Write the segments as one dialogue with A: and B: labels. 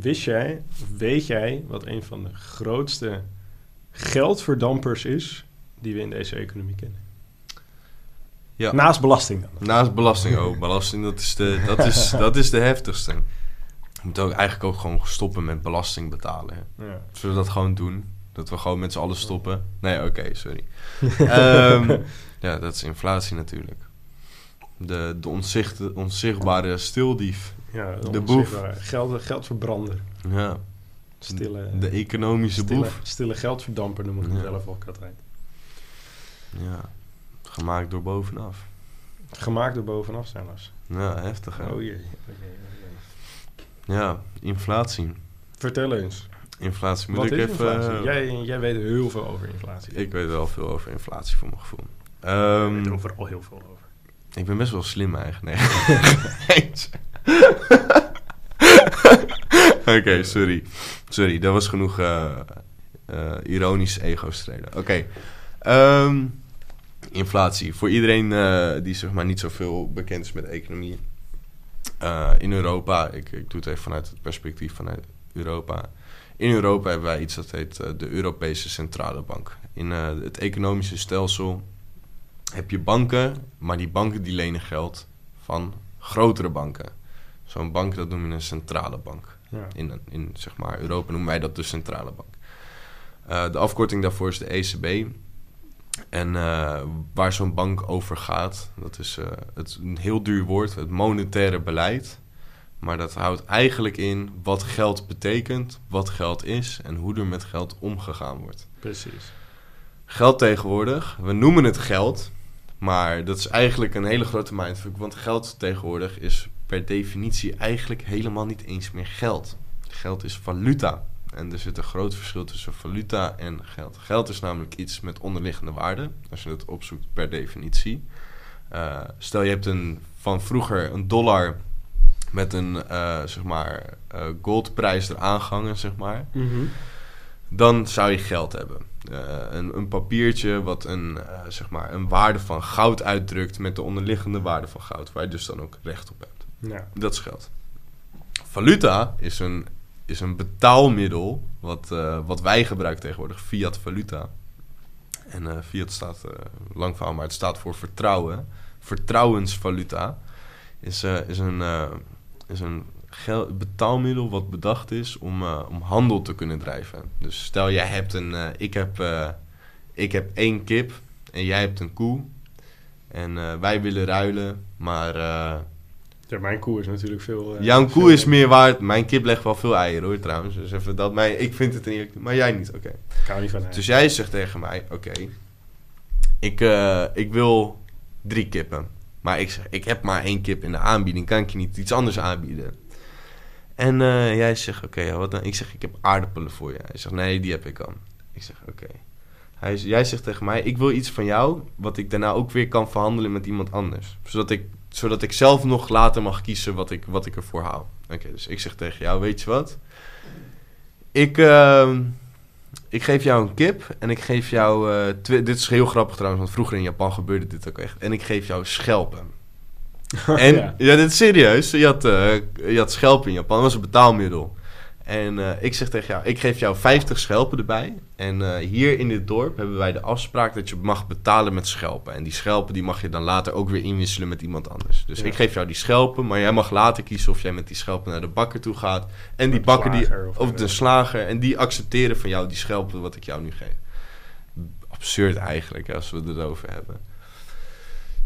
A: Wist jij, of weet jij wat een van de grootste geldverdampers is die we in deze economie kennen?
B: Ja.
A: Naast belasting dan.
B: Naast belasting ook. Belasting, dat is de, dat is, dat is de heftigste. We moeten ook eigenlijk ook gewoon stoppen met belasting betalen. hè.
A: Ja.
B: Zullen we dat gewoon doen? Dat we gewoon met z'n allen stoppen? Nee, oké, sorry. Ehm, ja, dat is inflatie natuurlijk. De, de onzicht, onzichtbare stildief.
A: Ja,
B: De boef.
A: Geld, geldverbrander.
B: Ja,
A: Stille,
B: de economische
A: stille,
B: boef.
A: stille geldverdamper noem ik
B: Ja.
A: mezelf ook altijd.
B: Ja, gemaakt door bovenaf.
A: Gemaakt door bovenaf zelfs.
B: Ja, heftig hè?
A: Oh jee. oh jee, oh jee.
B: Ja, inflatie.
A: Vertel eens.
B: Inflatie moet
A: Wat
B: ik even...
A: jij, jij weet heel veel over inflatie.
B: Ik weet wel veel over inflatie voor mijn gevoel.
A: Ik
B: Ehm,
A: weet overal heel veel over.
B: Ik ben best wel slim eigenlijk. Nee. Oké, sorry. Sorry, dat was genoeg eh eh, ironisch ego-streden. Oké. Ehm, inflatie. Voor iedereen eh, die zeg maar niet zoveel bekend is met economie. In Europa, ik, ik doe het even vanuit het perspectief vanuit Europa. In Europa hebben wij iets dat heet de Europese Centrale Bank. In het economische stelsel heb je banken, maar die banken die lenen geld van grotere banken. Zo'n bank, dat noemen we een centrale bank.
A: Ja.
B: In, in zeg maar, Europa noemen wij dat de centrale bank. Eh, de afkorting daarvoor is de ECB. En eh, waar zo'n bank over gaat, dat is eh, het, een heel duur woord, het monetaire beleid. Maar dat houdt eigenlijk in wat geld betekent, wat geld is en hoe er met geld omgegaan wordt.
A: Precies.
B: Geld tegenwoordig, we noemen het geld, maar dat is eigenlijk een hele grote mindfuck. Want geld tegenwoordig is per definitie eigenlijk helemaal niet eens meer geld. Geld is valuta. En er zit een groot verschil tussen valuta en geld. Geld is namelijk iets met onderliggende waarde, als je het opzoekt per definitie. Eh, stel je hebt een, van vroeger een dollar met een eh, zeg maar, eh, goldprijs eraan gehangen, zeg maar dan zou je geld hebben. Eh, een, een papiertje wat een, eh, zeg maar een waarde van goud uitdrukt met de onderliggende waarde van goud, waar je dus dan ook recht op hebt.
A: Ja.
B: Dat is geld. Valuta is een, is een betaalmiddel wat, eh, wat wij gebruiken tegenwoordig, fiat valuta. En fiat staat, lang verhaal, maar het staat voor vertrouwen. Vertrouwensvaluta is, is een, is een betaalmiddel wat bedacht is om, eh, om handel te kunnen drijven. Dus stel jij hebt een, eh, ik, heb, eh, ik heb één kip en jij hebt een koe. En wij willen ruilen, maar
A: Ja, mijn koe is natuurlijk veel...
B: jouw
A: veel-
B: koe is meer waard. Mijn kip legt wel veel eieren hoor trouwens. Dus even dat mij, ik vind het niet, maar jij niet. Oké.
A: Ik hou niet van
B: Dus jij zegt tegen mij, oké, ik, ik wil drie kippen. Maar ik zeg, ik heb maar één kip in de aanbieding, kan ik je niet iets anders aanbieden? En eh, jij zegt, oké, wat dan? Ik zeg, ik heb aardappelen voor je. Hij zegt, nee, die heb ik al. Ik zeg, oké. Jij zegt tegen mij, ik wil iets van jou, wat ik daarna ook weer kan verhandelen met iemand anders. Zodat ik, zodat ik zelf nog later mag kiezen wat ik, wat ik ervoor haal. Oké, dus ik zeg tegen jou, weet je wat? Ik, ehm, ik geef jou een kip en ik geef jou... eh, dit is heel grappig trouwens, want vroeger in Japan gebeurde dit ook echt. En ik geef jou schelpen. En
A: Ja.
B: ja, dit is serieus. Je had, eh, je had schelpen in Japan, dat was een betaalmiddel. En eh, ik zeg tegen jou, ik geef jou 50 schelpen erbij. En eh, hier in dit dorp hebben wij de afspraak dat je mag betalen met schelpen. En die schelpen die mag je dan later ook weer inwisselen met iemand anders. Dus
A: Ja.
B: ik geef jou die schelpen, maar jij mag later kiezen of jij met die schelpen naar de bakker toe gaat. En die bakker die,
A: of
B: of de slager, en die accepteren van jou die schelpen wat ik jou nu geef. Absurd eigenlijk, als we het erover hebben.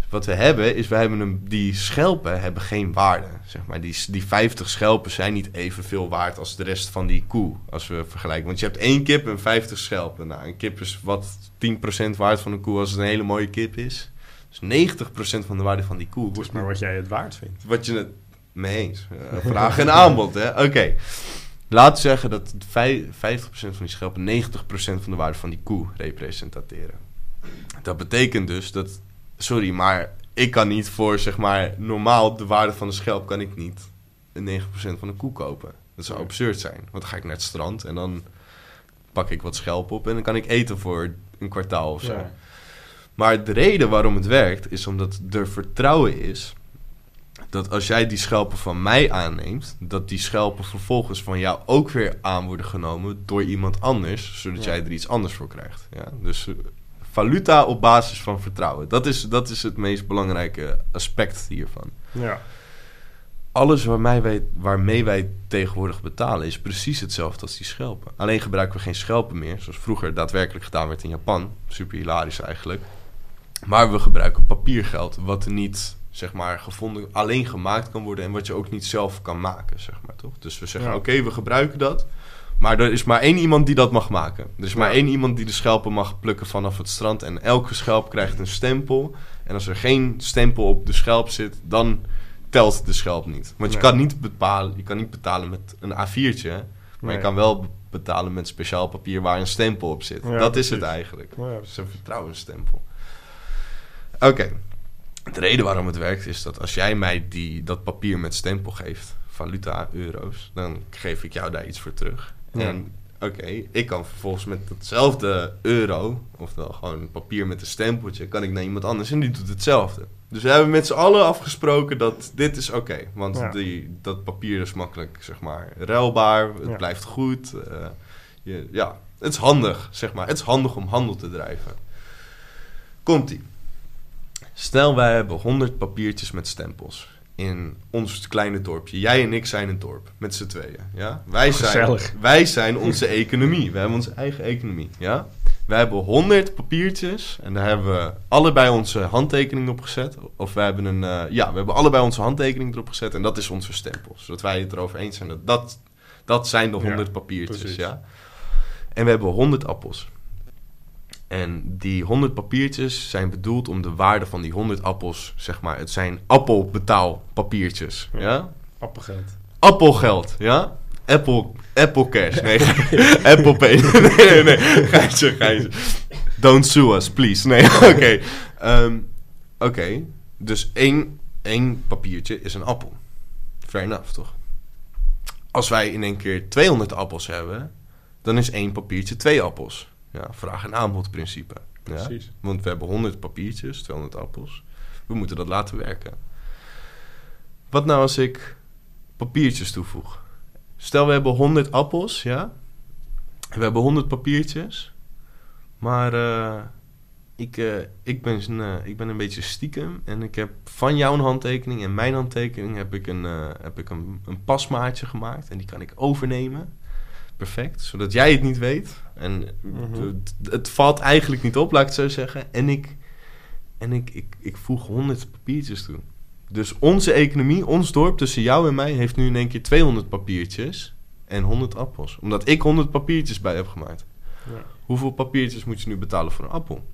B: Wat we hebben, is we hebben een, die schelpen hebben geen waarde. Zeg maar. die, die 50 schelpen zijn niet evenveel waard als de rest van die koe. Als we vergelijken. Want je hebt één kip en 50 schelpen. Nou, een kip is wat 10% waard van een koe als het een hele mooie kip is. Dus 90% van de waarde van die koe wordt
A: Maar wat jij het waard vindt.
B: wat je het mee eens. Eh, vraag en aanbod, hè? Oké. Laten we zeggen dat vij- 50% van die schelpen 90% van de waarde van die koe representeren. Dat betekent dus dat, sorry, maar ik kan niet voor zeg maar normaal de waarde van de schelp kan ik niet een 9% van een koe kopen. Dat zou absurd zijn. Want dan ga ik naar het strand en dan pak ik wat schelp op en dan kan ik eten voor een kwartaal of zo.
C: Ja.
B: Maar de reden waarom het werkt is omdat er vertrouwen is dat als jij die schelpen van mij aanneemt, dat die schelpen vervolgens van jou ook weer aan worden genomen door iemand anders, zodat
C: Ja.
B: jij er iets anders voor krijgt. Ja? Dus eh, valuta op basis van vertrouwen. Dat is, dat is het meest belangrijke aspect hiervan.
C: Ja.
B: Alles waarmee wij, waarmee wij tegenwoordig betalen is precies hetzelfde als die schelpen. Alleen gebruiken we geen schelpen meer, zoals vroeger daadwerkelijk gedaan werd in Japan. Super hilarisch eigenlijk. Maar we gebruiken papiergeld, wat niet zeg maar gevonden, alleen gemaakt kan worden en wat je ook niet zelf kan maken, zeg maar toch? Dus we zeggen,
C: Ja.
B: oké, we gebruiken dat, maar er is maar één iemand die dat mag maken. Er is maar
C: Ja.
B: één iemand die de schelpen mag plukken vanaf het strand en elke schelp krijgt een stempel. En als er geen stempel op de schelp zit, dan telt de schelp niet. Want je kan niet bepalen, je kan niet betalen met een A4'tje, maar
C: Nee.
B: je kan wel be- betalen met speciaal papier waar een stempel op zit.
C: Ja,
B: dat is het eigenlijk.
C: Ja,
B: Het is een vertrouwensstempel. Oké. De reden waarom het werkt is dat als jij mij die, dat papier met stempel geeft, valuta, euro's, dan geef ik jou daar iets voor terug.
C: Ja.
B: En oké, ik kan vervolgens met hetzelfde euro, oftewel gewoon een papier met een stempeltje, kan ik naar iemand anders en die doet hetzelfde. Dus we hebben met z'n allen afgesproken dat dit is oké. want
C: Ja.
B: die, dat papier is makkelijk, zeg maar, ruilbaar. Het
C: Ja.
B: blijft goed. eh, je, ja, het is handig, zeg maar. Het is handig om handel te drijven. Komt-ie. Stel, wij hebben 100 papiertjes met stempels in ons kleine dorpje. Jij en ik zijn een dorp, met z'n tweeën. Ja? Wij, zijn, wij zijn onze economie. We hebben onze eigen economie. Ja? Wij hebben 100 papiertjes en daar hebben we allebei onze handtekening op gezet. Of we hebben een, eh, ja, we hebben allebei onze handtekening erop gezet en dat is onze stempel. Zodat wij het erover eens zijn dat dat, dat zijn de
C: Ja,
B: 100 papiertjes.
C: precies.
B: Ja? En we hebben 100 appels. En die 100 papiertjes zijn bedoeld om de waarde van die 100 appels, zeg maar, het zijn appelbetaalpapiertjes.
C: Ja.
B: Ja?
C: Appelgeld.
B: Appelgeld, ja? Apple, Apple Cash, nee, Apple Pay, nee, nee, nee, geintje. Don't sue us, please. Nee, oké. Ehm, Oké, dus één, één papiertje is een appel. Fair enough, toch? Als wij in één keer 200 appels hebben, dan is één papiertje twee appels. Ja, vraag- en aanbodprincipe. Ja?
C: Precies.
B: Want we hebben 100 papiertjes, 200 appels. We moeten dat laten werken. Wat nou als ik papiertjes toevoeg? Stel, we hebben 100 appels, ja? We hebben 100 papiertjes. Maar eh, ik, eh, ik, ben, een, eh, ik ben een beetje stiekem. En ik heb van jouw handtekening en mijn handtekening heb ik, een, heb ik een, een pasmaatje gemaakt. En die kan ik overnemen. Perfect. Zodat jij het niet weet. En
C: Mhm.
B: het, het valt eigenlijk niet op, laat ik het zo zeggen. En ik, en ik, ik, ik voeg 100 papiertjes toe. Dus onze economie, ons dorp tussen jou en mij, heeft nu in één keer 200 papiertjes en 100 appels. Omdat ik 100 papiertjes bij heb gemaakt.
C: Ja.
B: Hoeveel papiertjes moet je nu betalen voor een appel?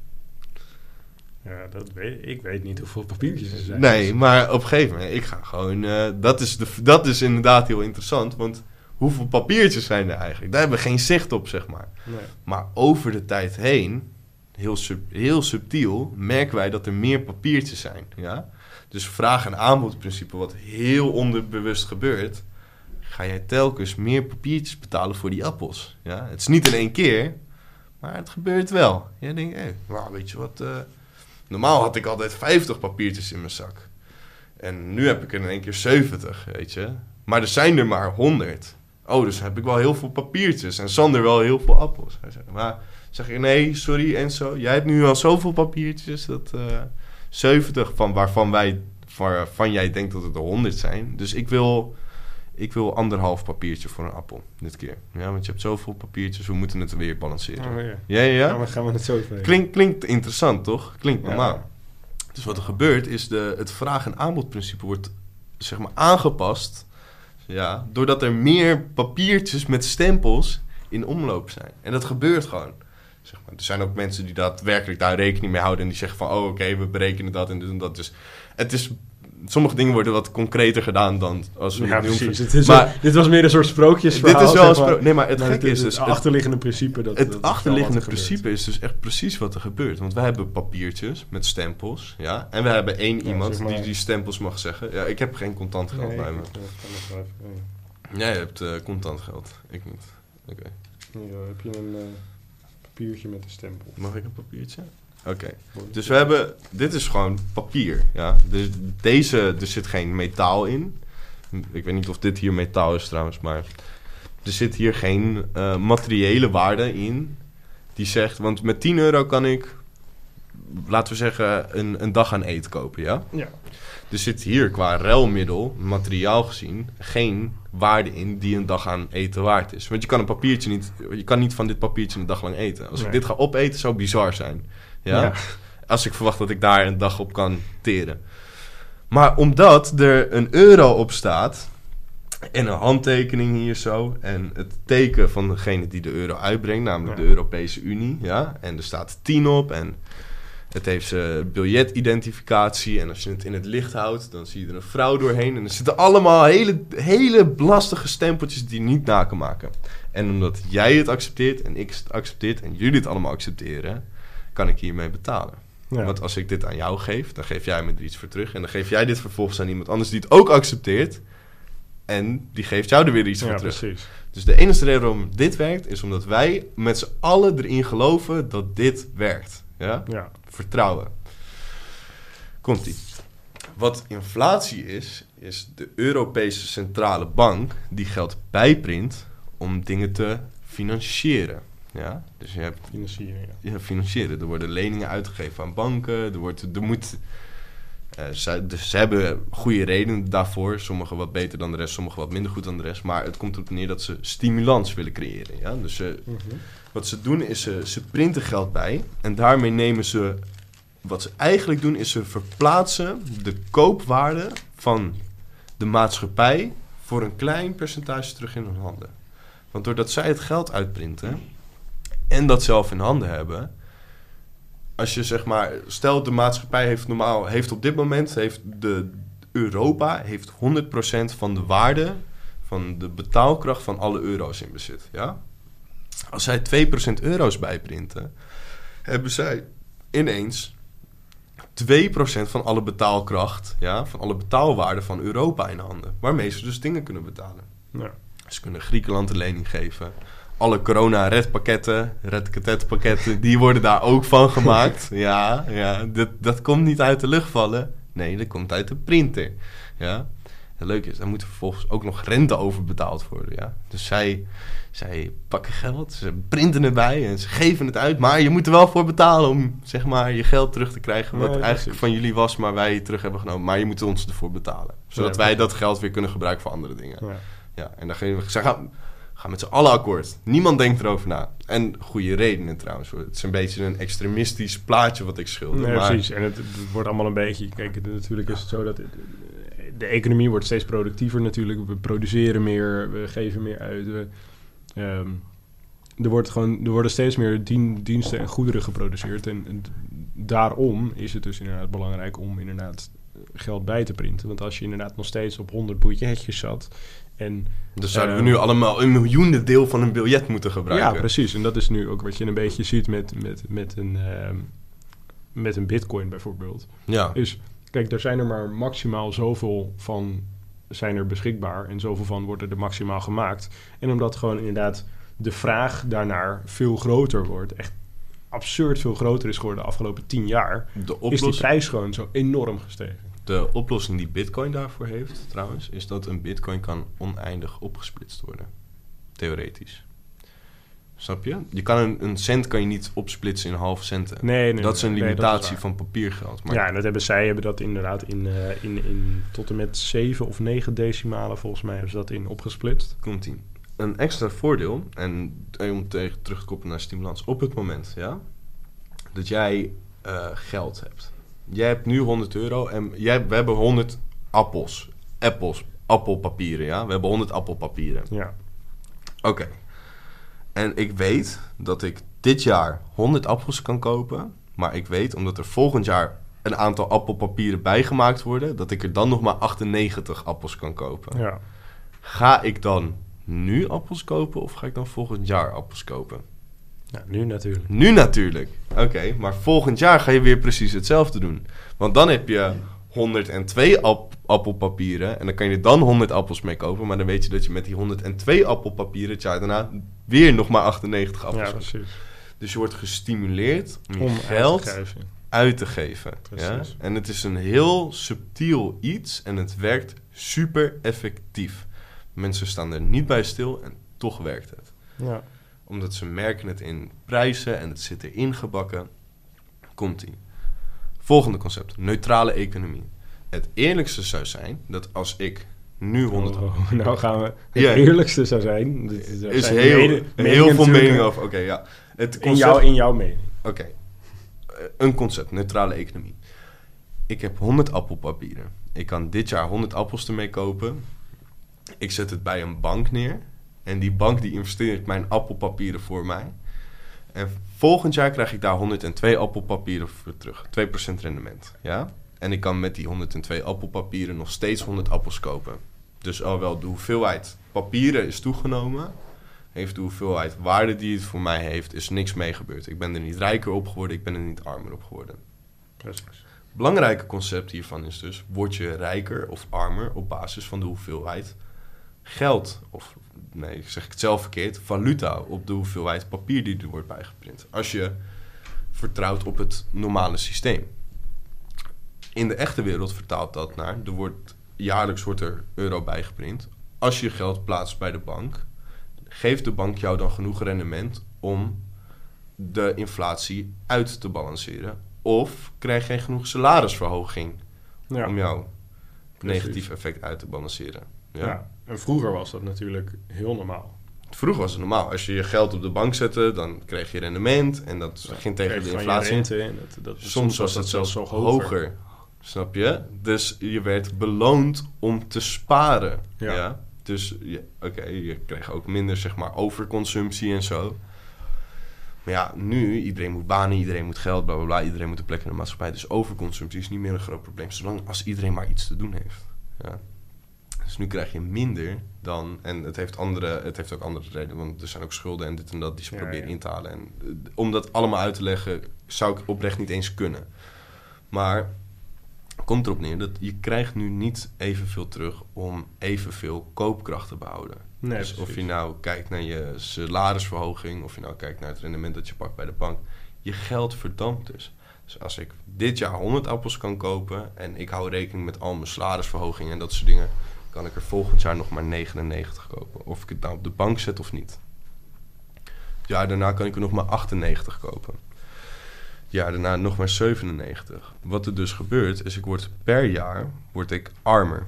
C: Ja, dat weet, ik weet niet hoeveel papiertjes er zijn.
B: Nee, maar op een gegeven moment, ik ga gewoon. eh, dat, is de, dat is inderdaad heel interessant. Want hoeveel papiertjes zijn er eigenlijk? Daar hebben we geen zicht op, zeg maar.
C: Nee.
B: Maar over de tijd heen, heel, sub- heel subtiel, merken wij dat er meer papiertjes zijn. Ja? Dus vraag- en aanbodprincipe, wat heel onderbewust gebeurt, ga jij telkens meer papiertjes betalen voor die appels. Ja? Het is niet in één keer, maar het gebeurt wel. Jij denkt, hé, nou, weet je wat, eh, normaal had ik altijd 50 papiertjes in mijn zak. En nu heb ik er in één keer 70, weet je. Maar er zijn er maar 100. Oh, dus heb ik wel heel veel papiertjes. En Sander wel heel veel appels. Hij zei, maar zeg je, nee, sorry Enzo. Jij hebt nu al zoveel papiertjes. Dat eh 70 van waarvan wij, waarvan jij denkt dat het er 100 zijn. Dus ik wil, ik wil anderhalf papiertje voor een appel dit keer. Ja, want je hebt zoveel papiertjes. We moeten het weer balanceren.
C: Oh, ja.
B: Ja, ja,
C: gaan we het zo even
B: Klink, klinkt interessant, toch? Klinkt
C: Ja.
B: normaal. Dus wat er gebeurt is de, het vraag- en aanbodprincipe wordt zeg maar aangepast. Ja, doordat er meer papiertjes met stempels in omloop zijn. En dat gebeurt gewoon. Zeg maar. Er zijn ook mensen die daadwerkelijk daar rekening mee houden. En die zeggen van, oh oké, we berekenen dat en dit en dat. Dus het is sommige dingen worden wat concreter gedaan dan als we
A: Ja,
B: het
A: precies.
B: omver-
A: Het is
B: Maar-
A: wel- dit was meer een soort sprookjesverhaal.
B: Dit is wel een Nee, maar het
A: Maar
B: gekke is dus...
A: Het achterliggende principe. Dat,
B: Het achterliggende
A: er gebeurt.
B: principe is dus echt precies wat er gebeurt. Want wij hebben papiertjes met stempels, ja. En we hebben één
A: Ja,
B: iemand
A: zeg maar-
B: die die stempels mag zeggen. Ja, ik heb geen contant geld
A: Nee,
B: bij me.
A: ja.
B: Jij hebt eh, contant geld, ik niet. Oké.
A: Heb je een eh, papiertje met een stempel.
B: Mag ik een papiertje? Oké. Dus we hebben... Dit is gewoon papier, ja. Dus deze... Er zit geen metaal in. Ik weet niet of dit hier metaal is trouwens, maar... Er zit hier geen eh, materiële waarde in. Die zegt... Want met 10 euro kan ik... Laten we zeggen... Een, een dag aan eten kopen, ja?
A: Ja.
B: Er zit hier qua ruilmiddel, materiaal gezien, geen waarde in die een dag aan eten waard is. Want je kan een papiertje niet, je kan niet van dit papiertje een dag lang eten. Als ik dit ga opeten, zou bizar zijn. Ja?
A: Ja.
B: Als ik verwacht dat ik daar een dag op kan teren. Maar omdat er een euro op staat en een handtekening hier zo en het teken van degene die de euro uitbrengt, namelijk
A: Ja.
B: de Europese Unie, ja, en er staat 10 op en het heeft zijn biljetidentificatie. En als je het in het licht houdt, dan zie je er een vrouw doorheen. En er zitten allemaal hele, hele lastige stempeltjes die je niet na kan maken. En omdat jij het accepteert en ik het accepteert en jullie het allemaal accepteren, kan ik hiermee betalen.
A: Ja.
B: Want als ik dit aan jou geef, dan geef jij me er iets voor terug. En dan geef jij dit vervolgens aan iemand anders die het ook accepteert. En die geeft jou er weer iets
A: ja,
B: voor terug.
A: precies.
B: Dus de enige reden waarom dit werkt, is omdat wij met z'n allen erin geloven dat dit werkt. Ja?
A: Ja.
B: vertrouwen. Komt-ie. Wat inflatie is, is de Europese Centrale Bank die geld bijprint om dingen te financieren. Ja? Dus je hebt
A: Financieren, ja.
B: ja, financieren. Er worden leningen uitgegeven aan banken. Er, wordt, er moet, eh, ze, dus ze hebben goede redenen daarvoor. Sommige wat beter dan de rest, sommige wat minder goed dan de rest. Maar het komt erop neer dat ze stimulans willen creëren. Ja? Dus ze,
A: Mhm.
B: wat ze doen is ze, ze printen geld bij. En daarmee nemen ze... Wat ze eigenlijk doen is ze verplaatsen de koopwaarde van de maatschappij... voor een klein percentage terug in hun handen. Want doordat zij het geld uitprinten... en dat zelf in handen hebben... Als je zeg maar... Stel de maatschappij heeft normaal... Heeft op dit moment... Heeft de Europa heeft 100% van de waarde... van de betaalkracht van alle euro's in bezit. Ja? Als zij 2% euro's bijprinten, hebben zij ineens 2% van alle betaalkracht, ja, van alle betaalwaarde van Europa in handen. Waarmee ze dus dingen kunnen betalen.
A: Ja.
B: Ze kunnen Griekenland een lening geven. Alle corona-redpakketten, redketetpakketten, die worden daar ook van gemaakt. Ja, ja dat, dat komt niet uit de lucht vallen. Nee, dat komt uit de printer. Ja. Het leuke is, daar moet er vervolgens ook nog rente over betaald worden. Ja. Dus zij, zij pakken geld, ze printen erbij en ze geven het uit. Maar je moet er wel voor betalen om zeg maar, je geld terug te krijgen. Wat
A: Nee,
B: eigenlijk van jullie was, maar wij terug hebben genomen. Maar je moet ons ervoor betalen. Zodat
A: Ja,
B: wij dat geld weer kunnen gebruiken voor andere dingen.
A: Ja.
B: Ja, en dan gaan we ze gaan, gaan met z'n allen akkoord. Niemand denkt erover na. En goede redenen trouwens. hoor. Het is een beetje een extremistisch plaatje wat ik schilder.
A: Nee,
B: maar
A: precies. En het, het wordt allemaal een beetje... Kijk, het- natuurlijk is het zo dat... het- de economie wordt steeds productiever natuurlijk. We produceren meer, we geven meer uit. We, ehm, er, wordt gewoon, er worden steeds meer dien, diensten en goederen geproduceerd. En, en daarom is het dus inderdaad belangrijk om inderdaad geld bij te printen. Want als je inderdaad nog steeds op 100 biljetjes zat... En
B: dus zouden we
A: Ehm,
B: nu allemaal een miljoende deel van een biljet moeten gebruiken.
A: Ja, precies. En dat is nu ook wat je een beetje ziet met, met, met, een, ehm, met een bitcoin bijvoorbeeld.
B: Ja.
A: Is, kijk, er zijn er maar maximaal zoveel van zijn er beschikbaar. En zoveel van worden er maximaal gemaakt. En omdat gewoon inderdaad de vraag daarnaar veel groter wordt. Echt absurd veel groter is geworden de afgelopen tien jaar.
B: De,
A: Is die prijs gewoon zo enorm gestegen.
B: De oplossing die Bitcoin daarvoor heeft, trouwens, is dat een Bitcoin kan oneindig opgesplitst worden. Theoretisch. Snap je? Je kan een, een cent kan je niet opsplitsen in halve centen.
A: Nee, nee,
B: dat is een
A: nee,
B: limitatie van papiergeld. Maar
A: ja, en dat hebben zij hebben dat inderdaad in, eh, in, in tot en met zeven of negen decimalen volgens mij hebben ze dat in opgesplitst.
B: komt ie. Een extra voordeel, en eh, om tegen terug te koppelen naar stimulans, op het moment ja, dat jij eh, geld hebt. Jij hebt nu 100 euro en jij, we hebben 100 appels, appels, appelpapieren, ja. We hebben 100 appelpapieren.
A: Ja,
B: Oké. En ik weet dat ik dit jaar 100 appels kan kopen, maar ik weet omdat er volgend jaar een aantal appelpapieren bijgemaakt worden, dat ik er dan nog maar 98 appels kan kopen.
A: Ja.
B: Ga ik dan nu appels kopen of ga ik dan volgend jaar appels kopen?
A: Ja, nu natuurlijk.
B: Nu natuurlijk. Oké, maar volgend jaar ga je weer precies hetzelfde doen. Want dan heb je 102 app appelpapieren en dan kan je dan 100 appels mee kopen. Maar dan weet je dat je met die 102 appelpapieren het jaar daarna weer nog maar 98 appels
A: Ja,
B: koopt.
A: precies.
B: Dus je wordt gestimuleerd om geld
A: uit te geven.
B: uit te geven. Ja?
A: Precies.
B: En het is een heel subtiel iets en het werkt super effectief. Mensen staan er niet bij stil en toch werkt het.
A: Ja.
B: Omdat ze merken het in prijzen en het zit erin gebakken. Komt-ie. Volgende concept. Neutrale economie. Het eerlijkste zou zijn dat als ik nu 100...
A: Oh, nou gaan we... Het eerlijkste zou zijn... er
B: is
A: zijn
B: heel,
A: mede-
B: heel
A: meningen
B: veel meningen over. Oké, ja. Het
A: In,
B: concept...
A: jou, in jouw mening.
B: Oké. Eh, Een concept, neutrale economie. Ik heb 100 appelpapieren. Ik kan dit jaar 100 appels ermee kopen. Ik zet het bij een bank neer. En die bank die investeert mijn appelpapieren voor mij. En volgend jaar krijg ik daar 102 appelpapieren voor terug. 2% rendement. Ja? En ik kan met die 102 appelpapieren nog steeds 100 appels kopen. Dus alhoewel de hoeveelheid papieren is toegenomen, heeft de hoeveelheid waarde die het voor mij heeft, is niks mee gebeurd. Ik ben er niet rijker op geworden, ik ben er niet armer op geworden.
A: Precies.
B: Belangrijke concept hiervan is dus, word je rijker of armer op basis van de hoeveelheid geld, of nee, zeg ik het zelf verkeerd, valuta op de hoeveelheid papier die er wordt bijgeprint. Als je vertrouwt op het normale systeem. In de echte wereld vertaalt dat naar, er wordt, jaarlijks wordt er euro bijgeprint. Als je geld plaatst bij de bank, geeft de bank jou dan genoeg rendement om de inflatie uit te balanceren? Of krijg je geen genoeg salarisverhoging
A: Ja.
B: om jouw negatief effect uit te balanceren?
A: Ja.
B: Ja.
A: En vroeger was dat natuurlijk heel normaal.
B: Vroeger was het normaal. Als je je geld op de bank zette, dan kreeg je rendement en dat ging tegen de inflatie.
A: rente en dat, dat,
B: Soms was het zelfs hoger. Snap je? Dus je werd beloond om te sparen.
A: Ja.
B: Ja. Dus ja, oké, je kreeg ook minder zeg maar overconsumptie en zo. Maar ja, nu, iedereen moet banen, iedereen moet geld, bla bla bla. Iedereen moet een plek in de maatschappij. Dus overconsumptie is niet meer een groot probleem. Zolang als iedereen maar iets te doen heeft. Ja. Dus nu krijg je minder dan... En het heeft, andere, het heeft ook andere redenen. Want er zijn ook schulden en dit en dat die ze
A: Ja,
B: proberen
A: ja.
B: in te halen. En eh, om dat allemaal uit te leggen, zou ik oprecht niet eens kunnen. Maar komt erop neer dat je krijgt nu niet evenveel terug om evenveel koopkracht te behouden.
A: Nee,
B: dus of je nou kijkt naar je salarisverhoging, of je nou kijkt naar het rendement dat je pakt bij de bank, je geld verdampt dus. Dus als ik dit jaar 100 appels kan kopen en ik hou rekening met al mijn salarisverhogingen en dat soort dingen, kan ik er volgend jaar nog maar 99 kopen. Of ik het nou op de bank zet of niet. Het jaar daarna kan ik er nog maar 98 kopen. Het jaar daarna nog maar 97. Wat er dus gebeurt, is ik word per jaar word ik armer.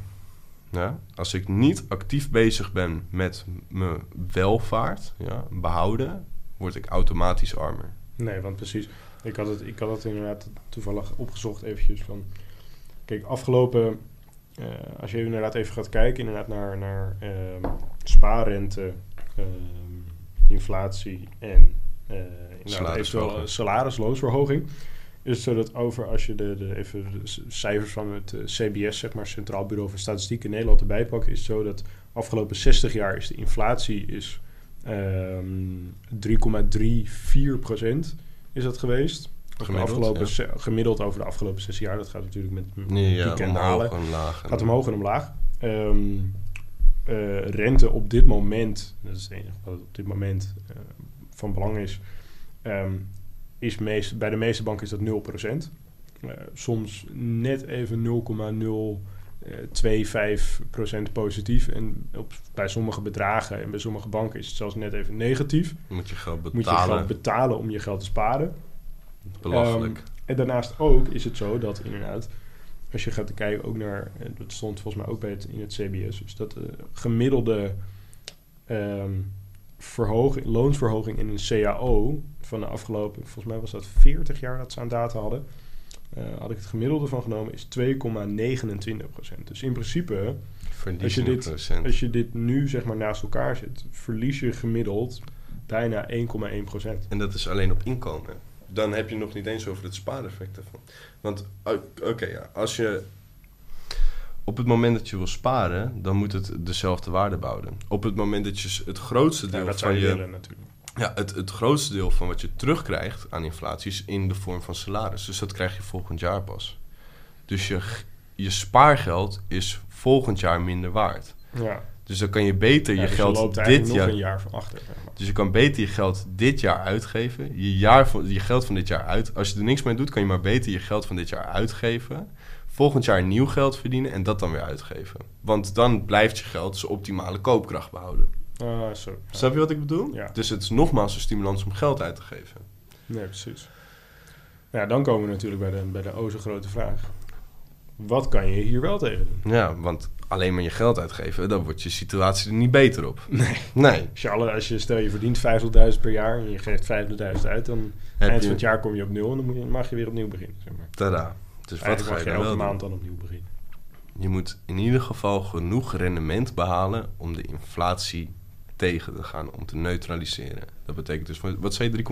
B: Ja? Als ik niet actief bezig ben met mijn welvaart ja, behouden, word ik automatisch armer.
A: Nee, want precies. Ik had het, ik had het inderdaad toevallig opgezocht eventjes van... Kijk, afgelopen... eh, als je inderdaad even gaat kijken inderdaad naar, naar ehm, spaarrente, ehm, inflatie en eh
B: Salarisverhoging.
A: eh, salarisloonsverhoging... is het zo dat over, als je de, de, even de cijfers van het CBS, zeg maar, Centraal Bureau voor Statistiek in Nederland erbij pakt... is het zo dat afgelopen 60 jaar is de inflatie is, ehm 3,34 procent is dat geweest.
B: Gemiddeld,
A: afgelopen,
B: ja.
A: gemiddeld over de afgelopen zes jaar. Dat gaat natuurlijk met
B: Nee, ja,
A: en dalen.
B: en
A: gaat omhoog en omlaag. Eh, rente op dit moment, dat is het enige wat op dit moment eh, van belang is, ehm, is meest, bij de meeste banken is dat 0%. Eh, soms net even 0,025% positief. En op, bij sommige bedragen en bij sommige banken is het zelfs net even negatief.
B: Moet je geld
A: Moet je
B: betalen.
A: geld betalen om je geld te sparen.
B: Belachelijk.
A: Ehm, en daarnaast ook is het zo dat inderdaad, als je gaat kijken ook naar, eh, dat stond volgens mij ook bij het, in het CBS, dus dat de gemiddelde ehm, verhoging, loonsverhoging in een CAO van de afgelopen, volgens mij was dat 40 jaar dat ze aan data hadden, eh, had ik het gemiddelde van genomen, is 2,29 procent. Dus in principe, als je dit- als je dit nu zeg maar naast elkaar zet, verlies je gemiddeld bijna 1,1 procent.
B: En dat is alleen op inkomen. Dan heb je nog niet eens over het spaareffect ervan. Want, oké, ja, als je... Op het moment dat je wil sparen, dan moet het dezelfde waarde bouwen. Op het moment dat je het grootste
A: Ja,
B: deel
A: dat
B: van
A: je
B: je...
A: willen natuurlijk.
B: Ja, het, het grootste deel van wat je terugkrijgt aan inflatie is in de vorm van salaris. Dus dat krijg je volgend jaar pas. Dus je, je spaargeld is volgend jaar minder waard.
A: Ja.
B: Dus dan kan je beter
A: Ja,
B: je
A: dus
B: geld
A: loopt
B: dit jaar...
A: een jaar van achter. Zeg maar.
B: Dus je kan beter je geld dit jaar uitgeven. Je, jaar van, je geld van dit jaar uit. Als je er niks mee doet, kan je maar beter je geld van dit jaar uitgeven. Volgend jaar nieuw geld verdienen en dat dan weer uitgeven. Want dan blijft je geld zijn optimale koopkracht behouden.
A: Ah, zo. Ja.
B: Snap je wat ik bedoel?
A: Ja.
B: Dus het is nogmaals een stimulans om geld uit te geven.
A: Nee, precies. Ja, dan komen we natuurlijk bij de, bij de o zo grote vraag. Wat kan je hier wel tegen doen?
B: Ja, want alleen maar je geld uitgeven, dan wordt je situatie er niet beter op. Nee. Nee.
A: Als je, alle, als je stel je verdient 50.000 per jaar en je geeft 50.000 uit, dan
B: Heb
A: eind van het jaar kom je op nul en dan moet je, mag je weer opnieuw beginnen. Zeg maar.
B: Tada. Dus wat ga je
A: elke maand dan opnieuw beginnen.
B: Je moet in ieder geval genoeg rendement behalen om de inflatie tegen te gaan, om te neutraliseren. Dat betekent dus, wat zei je, 3,39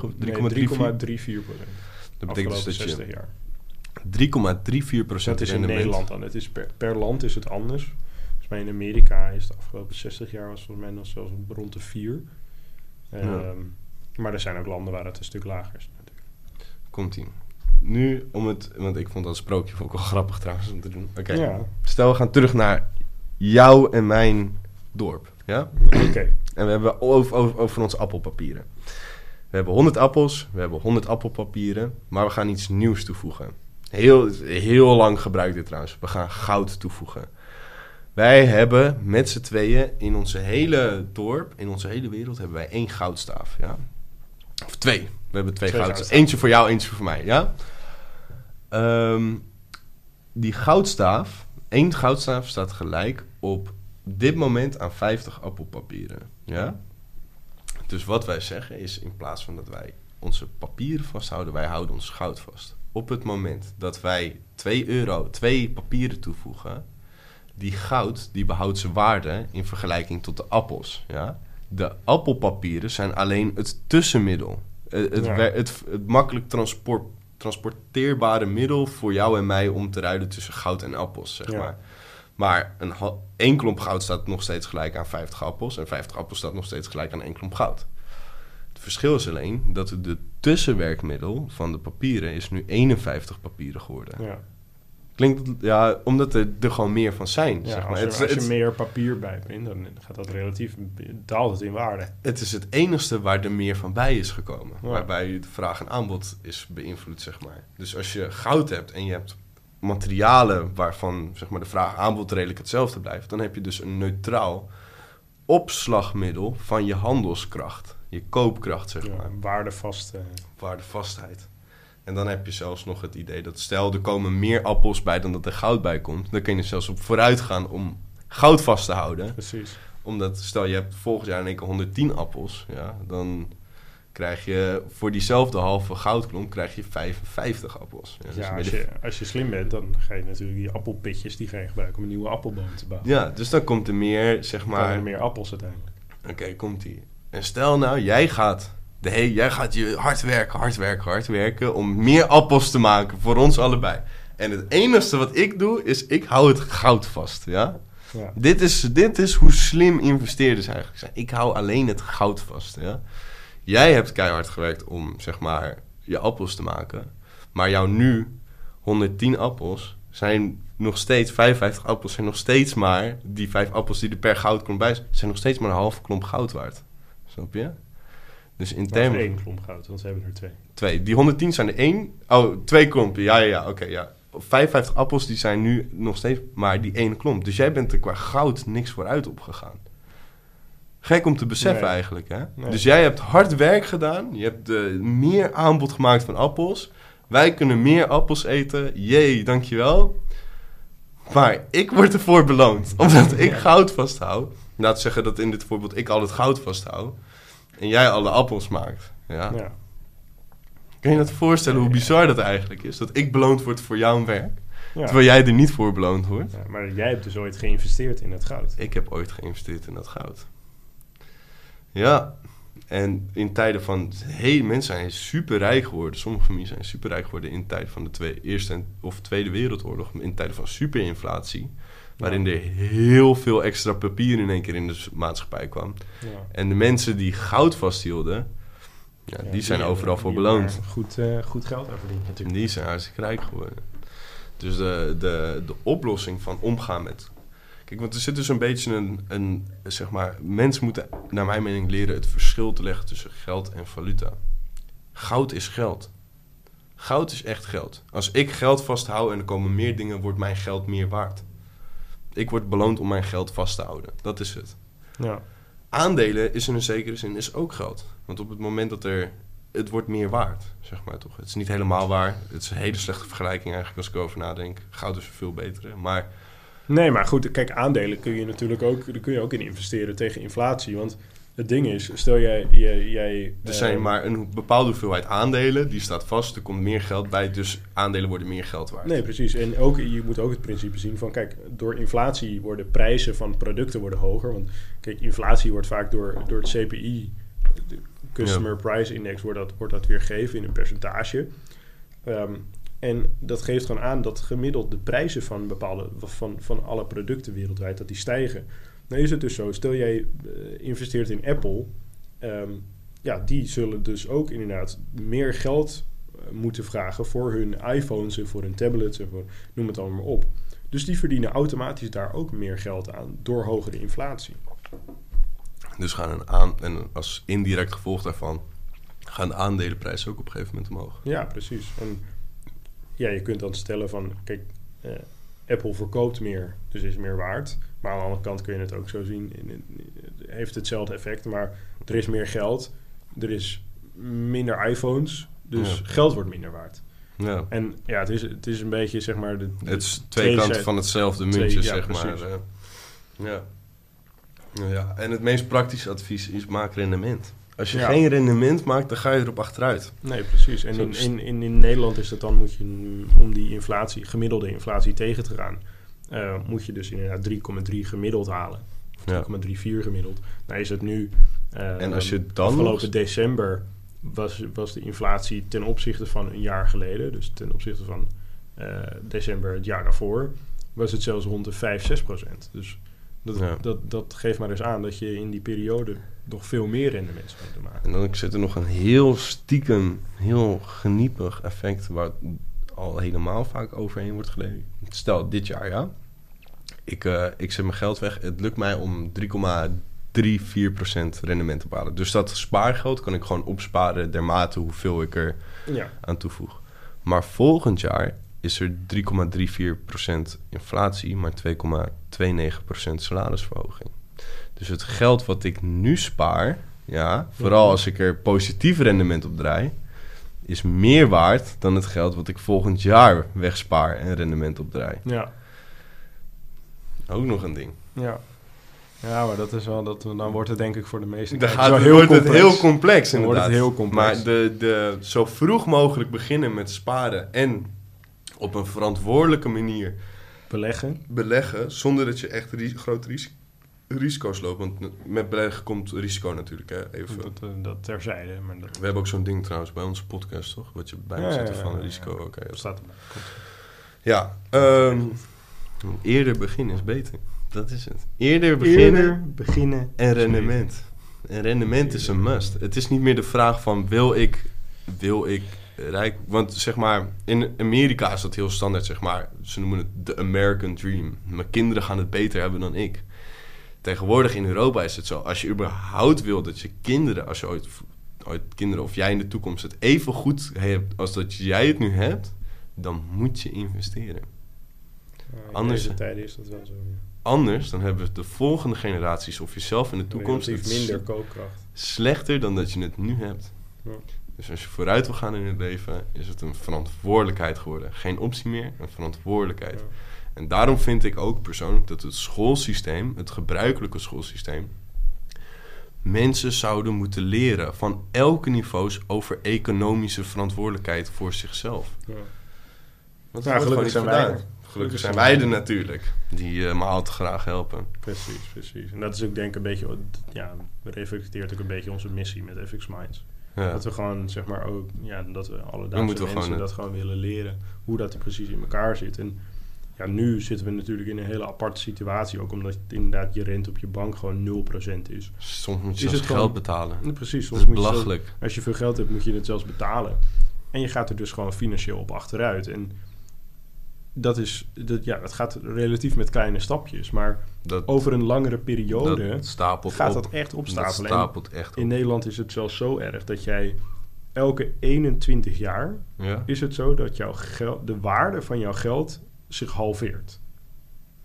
B: of 3,34?
A: Nee, 3,34 procent.
B: dat betekent dus dat
A: 60
B: je
A: jaar.
B: 3,34 procent
A: is in. Nederland dan. Het is per, per land is het anders. Volgens mij in Amerika is de afgelopen 60 jaar was volgens mij nog zelfs rond de 4. Ehm, Maar er zijn ook landen waar het een stuk lager is. natuurlijk.
B: Komt ie. Nu, om het... Want ik vond dat sprookje ook wel grappig trouwens om te doen. Oké.
A: Ja,
B: Stel, we gaan terug naar jou en mijn dorp. Ja?
A: oké.
B: En we hebben over, over, over onze appelpapieren. We hebben 100 appels, we hebben 100 appelpapieren, maar we gaan iets nieuws toevoegen. Heel, heel lang gebruikt dit trouwens. We gaan goud toevoegen. Wij hebben met z'n tweeën in onze hele dorp, in onze hele wereld, hebben wij één goudstaaf. Ja? Of twee. We hebben twee,
A: Twee
B: goudstaven.
A: goudstaven.
B: Eentje voor jou, eentje voor mij. Ja? Ehm, die goudstaaf, één goudstaaf staat gelijk op dit moment aan 50 appelpapieren. Ja? Dus wat wij zeggen is, in plaats van dat wij onze papieren vasthouden, wij houden ons goud vast. Op het moment dat wij 2 euro, twee papieren toevoegen, die goud, die behoudt zijn waarde in vergelijking tot de appels. Ja? De appelpapieren zijn alleen het tussenmiddel. Eh, Het,
A: Ja.
B: wer- het, het makkelijk transport, transporteerbare middel voor jou en mij om te ruilen tussen goud en appels, zeg
A: Ja.
B: maar. Maar een één klomp goud staat nog steeds gelijk aan 50 appels. En 50 appels staat nog steeds gelijk aan één klomp goud. Verschil is alleen dat de tussenwerkmiddel van de papieren is nu 51 papieren geworden.
A: Ja.
B: Klinkt, ja, omdat er, er gewoon meer van zijn.
A: Ja,
B: zeg maar.
A: als, je,
B: het, is-
A: als je
B: het is-
A: meer papier bij bent, dan gaat dat relatief, daalt het in waarde.
B: het is het enige waar er meer van bij is gekomen.
A: Ja.
B: Waarbij de vraag en aanbod is beïnvloed, zeg maar. Dus als je goud hebt en je hebt materialen waarvan zeg maar, de vraag en aanbod redelijk hetzelfde blijft, dan heb je dus een neutraal opslagmiddel van je handelskracht. Je koopkracht, zeg maar.
A: Ja, waardevast.
B: Waardevastheid. En dan heb je zelfs nog het idee dat stel er komen meer appels bij dan dat er goud bij komt, dan kun je zelfs op vooruit gaan om goud vast te houden
A: precies.
B: omdat, stel je hebt volgend jaar in één keer 110 appels, ja, dan krijg je voor diezelfde halve goudklomp krijg je 55 appels. Ja, dus
A: Ja, als
B: je-
A: als je slim bent, dan ga je natuurlijk die appelpitjes die ga je gebruiken om een nieuwe appelboom te bouwen.
B: ja, dus dan komt er meer, zeg
A: Dan komen
B: maar...
A: er meer appels uiteindelijk.
B: Oké, komt ie. En stel nou, jij gaat, jij gaat je hard werken, hard werken, hard werken om meer appels te maken voor ons allebei. En het enige wat ik doe, is ik hou het goud vast, ja?
A: Ja.
B: Dit is, dit is hoe slim investeerders eigenlijk zijn. Ik hou alleen het goud vast. Ja? Jij hebt keihard gewerkt om zeg maar je appels te maken. Maar jouw nu 110 appels zijn nog steeds 55 appels zijn nog steeds maar die vijf appels die er per goudklomp bij zijn, zijn nog steeds maar een halve klomp goud waard. Snap je? Dus in
A: Maar
B: termen
A: één klomp goud, want ze hebben er twee.
B: Twee. Die 110 zijn er één. Oh, twee klompen. Ja, ja, ja. Oké, ja. 55 appels die zijn nu nog steeds maar die ene klomp. Dus jij bent er qua goud niks vooruit opgegaan. Gek om te beseffen
A: Nee.
B: eigenlijk, hè?
A: Nee.
B: Dus jij hebt hard werk gedaan. Je hebt eh, meer aanbod gemaakt van appels. Wij kunnen meer appels eten. Jee, dankjewel. Maar ik word ervoor beloond. Omdat ik goud vasthoud. Laat zeggen dat in dit voorbeeld ik al het goud vasthoud. En jij alle appels maakt. Ja.
A: Ja.
B: Kun je dat voorstellen hoe bizar dat eigenlijk is? Dat ik beloond word voor jouw werk,
A: Ja.
B: terwijl jij er niet voor beloond wordt.
A: Ja, maar jij hebt dus ooit geïnvesteerd in het goud.
B: Ik heb ooit geïnvesteerd in dat goud. Ja, En in tijden van... Hey, mensen zijn super rijk geworden. Sommige families zijn super rijk geworden in tijden van de twee, Eerste en, of Tweede Wereldoorlog. In tijden van superinflatie. Waarin er heel veel extra papier in één keer in de maatschappij kwam.
A: Ja.
B: En de mensen die goud vasthielden... Ja, die zijn overal voor beloond.
A: Goed, eh, goed geld aan verdiend
B: En
A: natuurlijk.
B: die zijn hartstikke rijk geworden. Dus de, de, de oplossing van omgaan met... Kijk, want er zit dus een beetje een, een... Zeg maar, mensen moeten naar mijn mening leren het verschil te leggen tussen geld en valuta. Goud is geld. Goud is echt geld. Als ik geld vasthoud en er komen meer dingen, wordt mijn geld meer waard. Ik word beloond om mijn geld vast te houden. Dat is het.
A: Ja.
B: Aandelen is in een zekere zin is ook geld. Want op het moment dat er... Het wordt meer waard, zeg maar toch. Het is niet helemaal waar. Het is een hele slechte vergelijking eigenlijk als ik erover nadenk. Goud is een veel betere. Maar
A: Nee, maar goed, kijk, aandelen kun je natuurlijk ook, daar kun je ook in investeren tegen inflatie. Want het ding is, stel jij... jij, jij
B: er
A: eh,
B: zijn maar een bepaalde hoeveelheid aandelen. Die staat vast. Er komt meer geld bij. Dus aandelen worden meer geld waard.
A: Nee, precies. En ook, je moet ook het principe zien van, kijk, door inflatie worden prijzen van producten worden hoger. Want kijk, inflatie wordt vaak door, door het CPI, de Customer Price Index, wordt dat, wordt dat weergegeven in een percentage. Ehm, en dat geeft gewoon aan dat gemiddeld de prijzen van bepaalde, van, van alle producten wereldwijd, dat die stijgen. Nou is het dus zo, stel jij eh, investeert in Apple, ehm, ja, die zullen dus ook inderdaad meer geld eh, moeten vragen voor hun iPhones en voor hun tablets en voor noem het allemaal maar op. Dus die verdienen automatisch daar ook meer geld aan door hogere inflatie.
B: Dus gaan een aan... En als indirect gevolg daarvan... gaan de aandelenprijzen ook op een gegeven moment omhoog.
A: Ja, precies. En ja, je kunt dan stellen van, kijk, eh, Apple verkoopt meer, dus is meer waard. Maar aan de andere kant kun je het ook zo zien, het heeft hetzelfde effect, maar er is meer geld, er is minder iPhones, dus
B: Ja.
A: geld wordt minder waard.
B: Ja.
A: En ja, het is, het is een beetje, zeg maar... De, de
B: Het is twee,
A: twee
B: kanten van hetzelfde muntje,
A: ja,
B: zeg maar.
A: precies.
B: ja. Nou ja. En het meest praktische advies is maak rendement. Als je
A: Ja.
B: geen rendement maakt, dan ga je erop achteruit.
A: Nee, precies. En in, in, in, in Nederland is dat dan, moet je, om die inflatie, gemiddelde inflatie tegen te gaan, eh, moet je dus inderdaad 3,3 gemiddeld halen. Of
B: Ja.
A: 3,34 gemiddeld. Nou is het nu, eh,
B: En als je dan
A: afgelopen
B: nog-
A: december was, was de inflatie ten opzichte van een jaar geleden, dus ten opzichte van eh, december het jaar daarvoor, was het zelfs rond de 5, 6 procent. Dus dat,
B: Ja.
A: dat, dat geeft maar dus aan dat je in die periode nog veel meer rendement zou moeten maken.
B: En dan zit er nog een heel stiekem, heel geniepig effect... waar al helemaal vaak overheen wordt geleden. Stel, dit jaar, ja. Ik, eh, ik zet mijn geld weg. Het lukt mij om 3,34% rendement te behalen. Dus dat spaargeld kan ik gewoon opsparen... dermate hoeveel ik er
A: Ja,
B: aan toevoeg. Maar volgend jaar is er 3,34% inflatie, maar 2,29% salarisverhoging. Dus het geld wat ik nu spaar, ja, vooral als ik er positief rendement op draai, is meer waard dan het geld wat ik volgend jaar wegspaar en rendement op draai.
A: ja.
B: Ook nog een ding.
A: Ja. Ja, maar dat is wel dat dan wordt het denk ik voor de meeste
B: Dan gaat, wordt het
A: complex.
B: heel complex
A: Dan wordt
B: inderdaad.
A: het heel complex.
B: Maar de, de, zo vroeg mogelijk beginnen met sparen en op een verantwoordelijke manier
A: beleggen.
B: beleggen zonder dat je echt ri- grote ris- risico's loopt. Want met beleggen komt risico natuurlijk. Hè? Even.
A: Dat, eh, dat terzijde, maar dat
B: We hebben ook zo'n ding trouwens bij onze podcast, toch? Wat je bij
A: Ja, ja, ja,
B: van risico. Oké. dat-
A: staat erbij.
B: Ja, ehm, eerder beginnen is beter. Dat is het. Eerder beginnen
A: Eerder beginnen
B: en rendement. En rendement is een must. Het is niet meer de vraag van wil ik, wil ik rijk... Want zeg maar, in Amerika is dat heel standaard, zeg maar. Ze noemen het de American Dream. Mijn kinderen gaan het beter hebben dan ik. Tegenwoordig in Europa is het zo. Als je überhaupt wil dat je kinderen, als je ooit, ooit kinderen of jij in de toekomst het even goed hebt als dat jij het nu hebt, dan moet je investeren.
A: In
B: Anders-
A: deze tijden is dat wel zo. ja.
B: Anders dan hebben de volgende generaties of jezelf in de toekomst
A: minder koopkracht.
B: slechter dan dat je het nu hebt.
A: Ja.
B: Dus als je vooruit wil gaan in het leven, is het een verantwoordelijkheid geworden. Geen optie meer, een verantwoordelijkheid.
A: Ja.
B: En daarom vind ik ook persoonlijk dat het schoolsysteem, het gebruikelijke schoolsysteem, mensen zouden moeten leren van elke niveaus over economische verantwoordelijkheid voor zichzelf.
A: Ja.
B: Want
A: Ja, gelukkig zijn wij
B: gedaan. Gelukkig zijn wij er natuurlijk, die uh, me al te graag helpen.
A: Precies, precies. En dat is ook denk ik een beetje, ja, reflecteert ook een beetje onze missie met FX Minds. Ja. Dat we gewoon, zeg maar, ook, ja, dat we alle mensen gewoon, dat gewoon willen leren, hoe dat er precies in elkaar zit. En ja, nu zitten we natuurlijk in een hele aparte situatie. Ook omdat het inderdaad je rente op je bank gewoon 0% is.
B: Soms moet je zelfs geld betalen.
A: precies.
B: Soms is belachelijk.
A: als je veel geld hebt, moet je het zelfs betalen. En je gaat er dus gewoon financieel op achteruit. En dat, is, dat, ja, dat gaat relatief met kleine stapjes. Maar dat, over een langere periode
B: stapelt
A: gaat
B: op,
A: dat echt opstapelen.
B: Dat stapelt echt op.
A: In Nederland is het zelfs zo erg dat jij elke 21 jaar... Ja. is het zo dat jouw geld, de waarde van jouw geld zich halveert.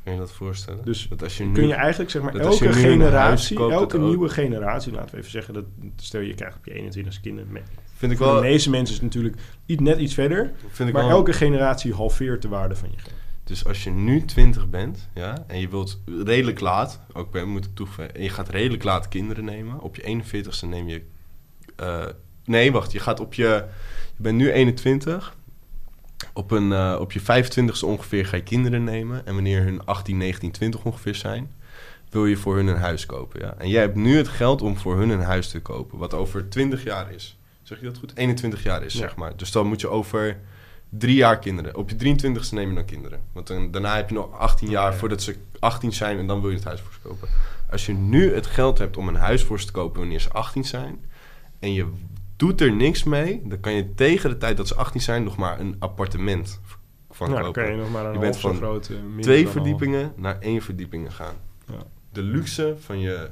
B: Kun je dat voorstellen?
A: Dus dat als je nu, kun je eigenlijk zeg maar elke generatie, elke nieuwe generatie, laten we even zeggen, dat stel je krijgt op je 21 kinderen. Vind ik wel. De meeste mensen is natuurlijk net iets verder, vind ik maar elke generatie halveert de waarde van je geld.
B: Dus als je nu 20 bent, ja, en je wilt redelijk laat, ook bij, moet ik toegeven, en je gaat redelijk laat kinderen nemen, op je 41ste neem je. Uh, nee, wacht, je gaat op je. Je bent nu 21, op, een, uh, op je 25ste ongeveer ga je kinderen nemen. En wanneer hun 18, 19, 20 ongeveer zijn, wil je voor hun een huis kopen. Ja? En jij hebt nu het geld om voor hun een huis te kopen, wat over 20 jaar is. Zeg je dat goed? 21 jaar is, zeg maar. Dus dan moet je over drie jaar kinderen. Op je 23ste neem je dan kinderen. Want dan, daarna heb je nog 18 jaar voordat ze 18 zijn en dan wil je het huis voor ze kopen. Als je nu het geld hebt om een huis voor ze te kopen wanneer ze 18 zijn... en je doet er niks mee, dan kan je tegen de tijd dat ze 18 zijn nog maar een appartement van ja, kopen.
A: Dan je nog maar een je bent van grote,
B: twee verdiepingen naar één verdieping gaan. Ja. De luxe van je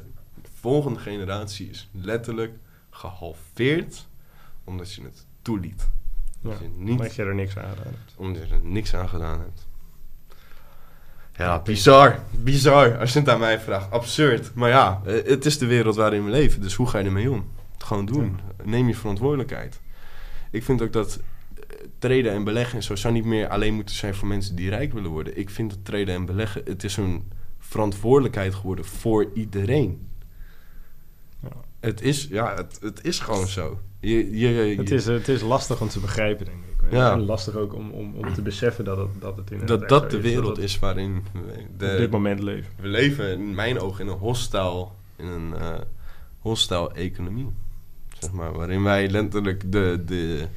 B: volgende generatie is letterlijk gehalveerd omdat je het toeliet.
A: Ja, je niet, omdat je er niks aan gedaan hebt.
B: Omdat je er niks aan gedaan hebt. Ja, bizar. Bizar. Als je het aan mij vraagt. Absurd. Maar ja, eh, het is de wereld waarin we leven. Dus hoe ga je ermee om? Gewoon doen. Neem je verantwoordelijkheid. Ik vind ook dat eh, treden en beleggen en zo zou niet meer alleen moeten zijn voor mensen die rijk willen worden. Ik vind dat treden en beleggen, het is een verantwoordelijkheid geworden voor iedereen. Het, is, ja, het, het is gewoon zo. Je, je,
A: het, is, het is lastig om te begrijpen, denk ik. Ja. En lastig ook om, om, om te beseffen dat het, dat het
B: inderdaad Dat dat de wereld is waarin
A: we de, op dit moment leven.
B: We leven in mijn ogen in een hostile, in een uh, hostile economie. Zeg maar, waarin wij letterlijk de, de,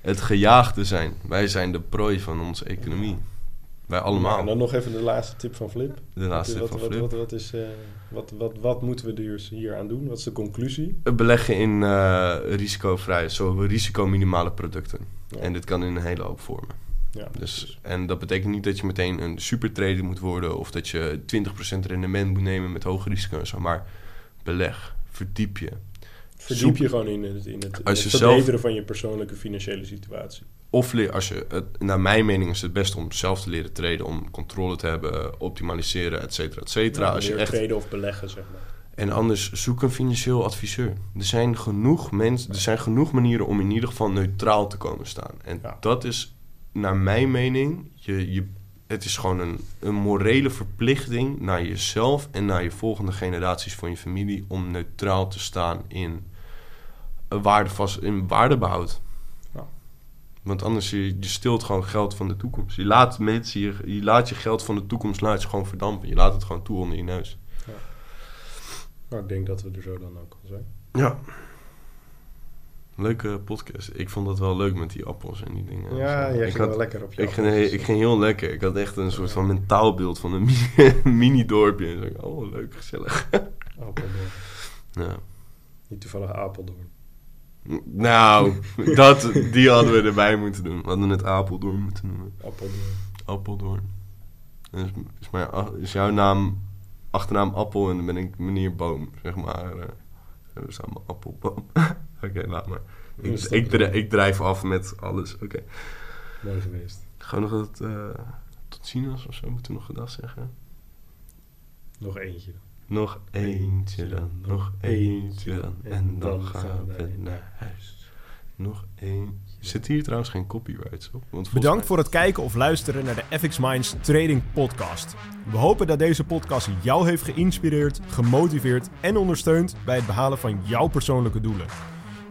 B: het gejaagde zijn. Wij zijn de prooi van onze economie. Wij allemaal.
A: en dan nog even de laatste tip van Flip.
B: De laatste
A: wat,
B: tip
A: van
B: Flip.
A: Wat, wat, is, uh, wat, wat, wat moeten we dus hier aan doen? Wat is de conclusie?
B: Beleggen in uh, risicovrij, zo risicominimale producten. En dit kan in een hele hoop vormen. Ja, dus, en dat betekent niet dat je meteen een supertrader moet worden... of dat je 20% rendement moet nemen met hoge risico en zo. Maar beleg, verdiep je.
A: Verdiep je gewoon in het, in het, in verbeteren van je persoonlijke financiële situatie.
B: Of als je, het, naar mijn mening is het best om zelf te leren traden, om controle te hebben, optimaliseren, et cetera, et cetera.
A: als je echt traden of beleggen, zeg maar.
B: En anders zoek een financieel adviseur. Er zijn genoeg mensen, er zijn genoeg manieren om in ieder geval neutraal te komen staan. En dat is, naar mijn mening, je, je, het is gewoon een, een morele verplichting naar jezelf en naar je volgende generaties van je familie om neutraal te staan in waardevast in waardebehoud. Ja. Want anders je, je stilt gewoon geld van de toekomst. Je laat mensen je, je laat je geld van de toekomst laat je gewoon verdampen. Je laat het gewoon toe onder je neus. Ja.
A: Nou, ik denk dat we er zo dan ook al zijn.
B: Ja. Leuke podcast. Ik vond dat wel leuk met die appels en die dingen.
A: Ja, jij ging wel lekker op je
B: ik ging, ik ging heel lekker. Ik had echt een soort van mentaal beeld van een mini-dorpje. en zo, oh, leuk, gezellig.
A: Apeldoorn. Ja. Niet toevallig Apeldoorn.
B: Nou, dat, die hadden we erbij moeten doen. We hadden het Apeldoorn moeten noemen.
A: Appeldoorn.
B: Appeldoorn. Is, is, mijn, is jouw naam, achternaam Appel en dan ben ik meneer Boom, zeg maar. Uh, we staan Appelboom. Oké, laat maar. Ik, ik, ik, drijf af met alles. Oké. Okay.
A: Mooi geweest.
B: Gaan we nog het, uh, tot ziens of zo moeten we nog gedag zeggen?
A: Nog eentje dan.
B: Nog eentje dan, nog eentje dan. En dan gaan we naar huis. Nog één. Zit hier trouwens geen copyrights op?
C: Want Bedankt voor het kijken of luisteren naar de FX Minds Trading Podcast. We hopen dat deze podcast jou heeft geïnspireerd, gemotiveerd en ondersteund bij het behalen van jouw persoonlijke doelen.